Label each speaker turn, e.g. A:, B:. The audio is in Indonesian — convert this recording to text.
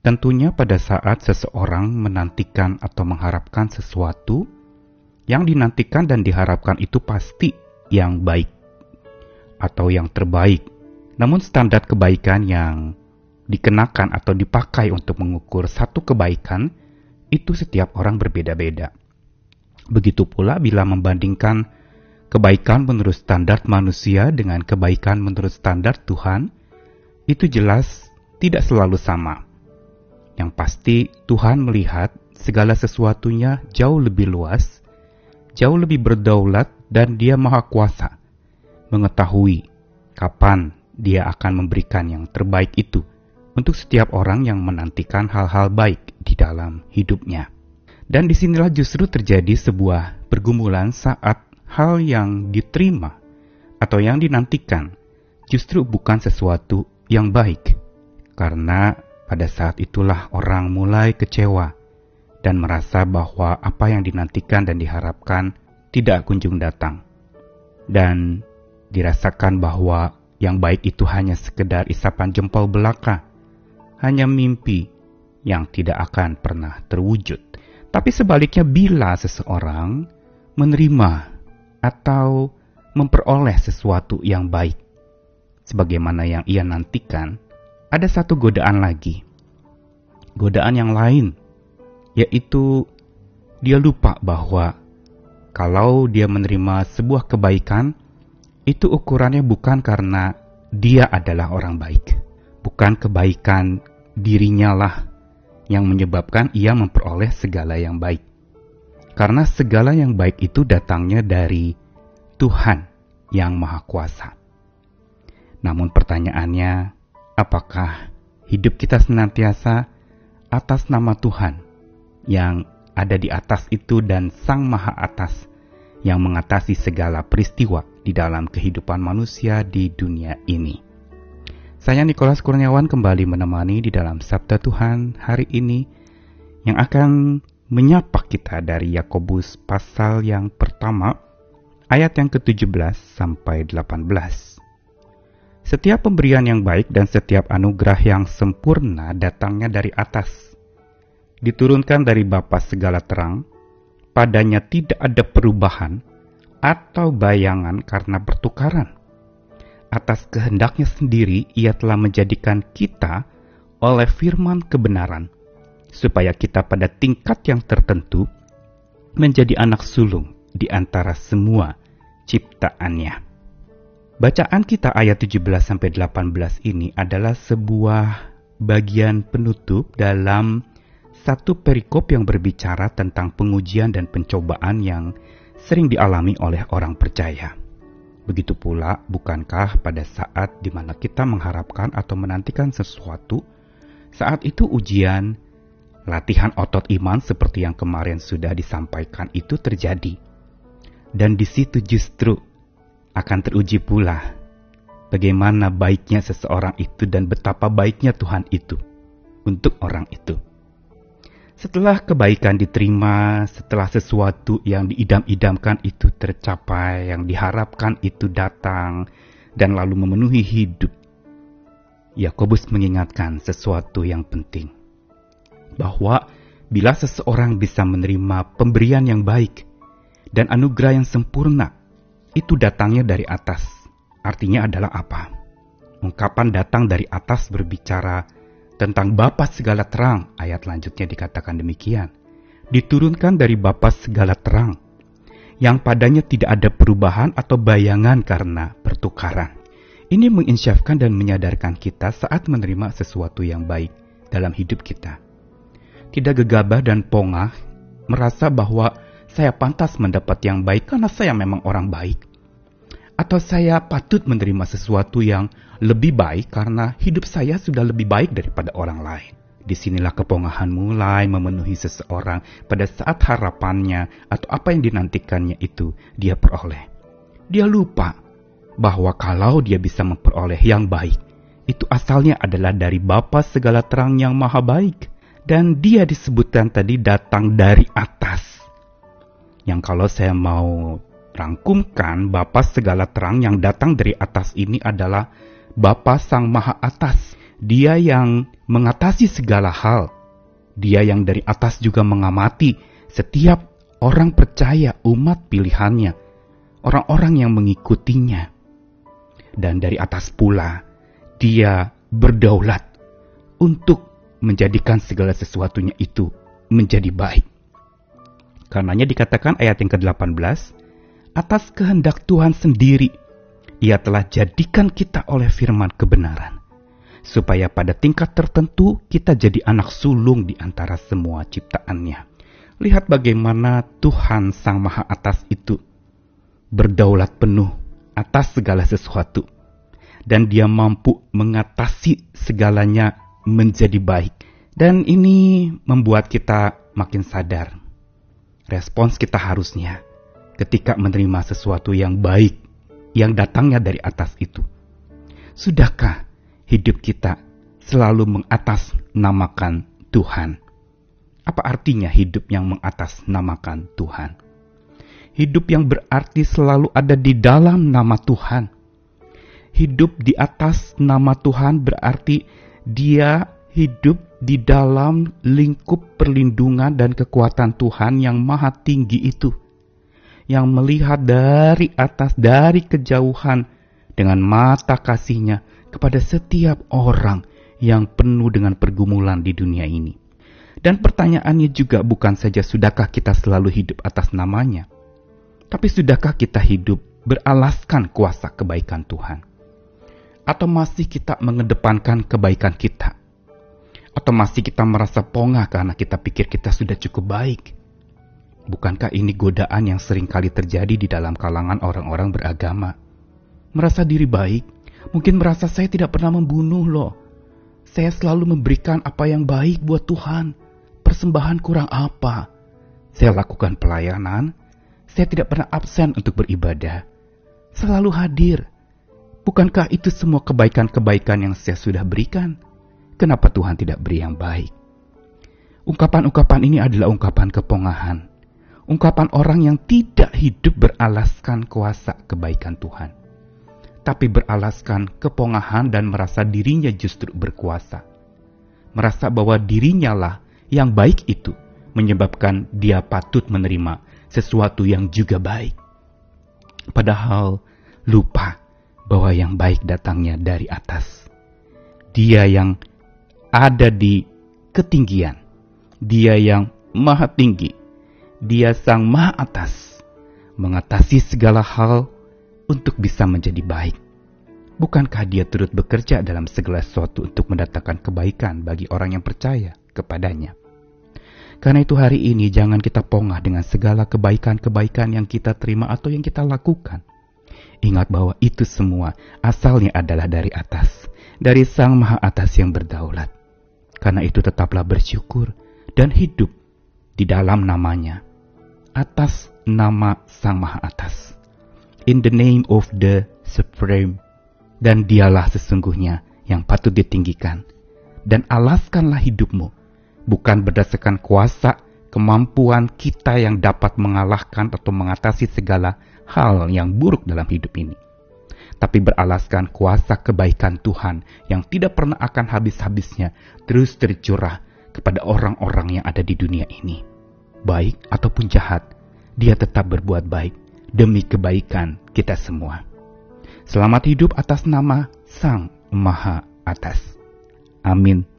A: Tentunya pada saat seseorang menantikan atau mengharapkan sesuatu, yang dinantikan dan diharapkan itu pasti yang baik atau yang terbaik. Namun standar kebaikan yang dikenakan atau dipakai untuk mengukur satu kebaikan itu setiap orang berbeda-beda. Begitu pula bila membandingkan kebaikan menurut standar manusia dengan kebaikan menurut standar Tuhan, itu jelas tidak selalu sama. Yang pasti Tuhan melihat segala sesuatunya jauh lebih luas, jauh lebih berdaulat dan dia maha kuasa, mengetahui kapan dia akan memberikan yang terbaik itu untuk setiap orang yang menantikan hal-hal baik di dalam hidupnya. Dan di sinilah justru terjadi sebuah pergumulan saat hal yang diterima atau yang dinantikan justru bukan sesuatu yang baik. Karena pada saat itulah orang mulai kecewa dan merasa bahwa apa yang dinantikan dan diharapkan tidak kunjung datang. Dan dirasakan bahwa yang baik itu hanya sekedar isapan jempol belaka, hanya mimpi yang tidak akan pernah terwujud. Tapi sebaliknya bila seseorang menerima atau memperoleh sesuatu yang baik, sebagaimana yang ia nantikan, ada satu godaan lagi. Godaan yang lain, yaitu dia lupa bahwa kalau dia menerima sebuah kebaikan, itu ukurannya bukan karena dia adalah orang baik. Bukan kebaikan dirinya lah yang menyebabkan ia memperoleh segala yang baik. Karena segala yang baik itu datangnya dari Tuhan yang Maha Kuasa. Namun pertanyaannya, apakah hidup kita senantiasa atas nama Tuhan yang ada di atas itu dan Sang Maha Atas yang mengatasi segala peristiwa di dalam kehidupan manusia di dunia ini. Saya Nikolas Kurniawan kembali menemani di dalam Sabda Tuhan hari ini yang akan menyapa kita dari Yakobus pasal yang pertama ayat yang ke-17 sampai 18. Setiap pemberian yang baik dan setiap anugerah yang sempurna datangnya dari atas. Diturunkan dari Bapa segala terang, padanya tidak ada perubahan atau bayangan karena pertukaran. Atas kehendaknya sendiri ia telah menjadikan kita oleh firman kebenaran, supaya kita pada tingkat yang tertentu menjadi anak sulung di antara semua ciptaannya. Bacaan kita ayat 17 18 ini adalah sebuah bagian penutup dalam satu perikop yang berbicara tentang pengujian dan pencobaan yang sering dialami oleh orang percaya. Begitu pula, bukankah pada saat di mana kita mengharapkan atau menantikan sesuatu, saat itu ujian, latihan otot iman seperti yang kemarin sudah disampaikan itu terjadi. Dan di situ justru akan teruji pula bagaimana baiknya seseorang itu dan betapa baiknya Tuhan itu untuk orang itu. Setelah kebaikan diterima, setelah sesuatu yang diidam-idamkan itu tercapai, yang diharapkan itu datang dan lalu memenuhi hidup, Yakobus mengingatkan sesuatu yang penting, bahwa bila seseorang bisa menerima pemberian yang baik dan anugerah yang sempurna itu datangnya dari atas. Artinya adalah apa? Ungkapan datang dari atas berbicara tentang Bapa segala terang. Ayat lanjutnya dikatakan demikian. Diturunkan dari Bapa segala terang, yang padanya tidak ada perubahan atau bayangan karena pertukaran. Ini menginsyafkan dan menyadarkan kita saat menerima sesuatu yang baik dalam hidup kita. Tidak gegabah dan pongah merasa bahwa saya pantas mendapat yang baik karena saya memang orang baik. Atau saya patut menerima sesuatu yang lebih baik karena hidup saya sudah lebih baik daripada orang lain. Di sinilah kepongahan mulai memenuhi seseorang pada saat harapannya atau apa yang dinantikannya itu dia peroleh. Dia lupa bahwa kalau dia bisa memperoleh yang baik, itu asalnya adalah dari Bapa segala terang yang maha baik. Dan dia disebutkan tadi datang dari atas yang kalau saya mau rangkumkan Bapa segala terang yang datang dari atas ini adalah Bapa Sang Maha Atas. Dia yang mengatasi segala hal. Dia yang dari atas juga mengamati setiap orang percaya umat pilihannya, orang-orang yang mengikutinya. Dan dari atas pula, dia berdaulat untuk menjadikan segala sesuatunya itu menjadi baik. Karenanya dikatakan ayat yang ke-18, atas kehendak Tuhan sendiri, ia telah jadikan kita oleh firman kebenaran, supaya pada tingkat tertentu kita jadi anak sulung di antara semua ciptaannya. Lihat bagaimana Tuhan Sang Maha Atas itu berdaulat penuh atas segala sesuatu, dan Dia mampu mengatasi segalanya menjadi baik. Dan ini membuat kita makin sadar respons kita harusnya ketika menerima sesuatu yang baik yang datangnya dari atas itu. Sudahkah hidup kita selalu mengatasnamakan Tuhan? Apa artinya hidup yang mengatasnamakan Tuhan? Hidup yang berarti selalu ada di dalam nama Tuhan. Hidup di atas nama Tuhan berarti dia hidup di dalam lingkup perlindungan dan kekuatan Tuhan yang maha tinggi itu, yang melihat dari atas, dari kejauhan, dengan mata kasihnya kepada setiap orang yang penuh dengan pergumulan di dunia ini. Dan pertanyaannya juga bukan saja sudahkah kita selalu hidup atas namanya, tapi sudahkah kita hidup beralaskan kuasa kebaikan Tuhan? Atau masih kita mengedepankan kebaikan kita atau masih kita merasa pongah karena kita pikir kita sudah cukup baik? Bukankah ini godaan yang sering kali terjadi di dalam kalangan orang-orang beragama? Merasa diri baik, mungkin merasa saya tidak pernah membunuh loh. Saya selalu memberikan apa yang baik buat Tuhan. Persembahan kurang apa? Saya lakukan pelayanan, saya tidak pernah absen untuk beribadah. Selalu hadir. Bukankah itu semua kebaikan-kebaikan yang saya sudah berikan? Kenapa Tuhan tidak beri yang baik? Ungkapan-ungkapan ini adalah ungkapan kepongahan. Ungkapan orang yang tidak hidup beralaskan kuasa kebaikan Tuhan. Tapi beralaskan kepongahan dan merasa dirinya justru berkuasa. Merasa bahwa dirinya lah yang baik itu menyebabkan dia patut menerima sesuatu yang juga baik. Padahal lupa bahwa yang baik datangnya dari atas. Dia yang ada di ketinggian. Dia yang maha tinggi, dia sang maha atas, mengatasi segala hal untuk bisa menjadi baik. Bukankah dia turut bekerja dalam segala sesuatu untuk mendatangkan kebaikan bagi orang yang percaya kepadanya? Karena itu hari ini jangan kita pongah dengan segala kebaikan-kebaikan yang kita terima atau yang kita lakukan. Ingat bahwa itu semua asalnya adalah dari atas, dari Sang Maha Atas yang berdaulat. Karena itu tetaplah bersyukur dan hidup di dalam namanya, atas nama Sang Maha Atas. In the name of the Supreme, dan dialah sesungguhnya yang patut ditinggikan. Dan alaskanlah hidupmu, bukan berdasarkan kuasa, kemampuan kita yang dapat mengalahkan atau mengatasi segala hal yang buruk dalam hidup ini tapi beralaskan kuasa kebaikan Tuhan yang tidak pernah akan habis-habisnya terus tercurah kepada orang-orang yang ada di dunia ini. Baik ataupun jahat, dia tetap berbuat baik demi kebaikan kita semua. Selamat hidup atas nama Sang Maha Atas. Amin.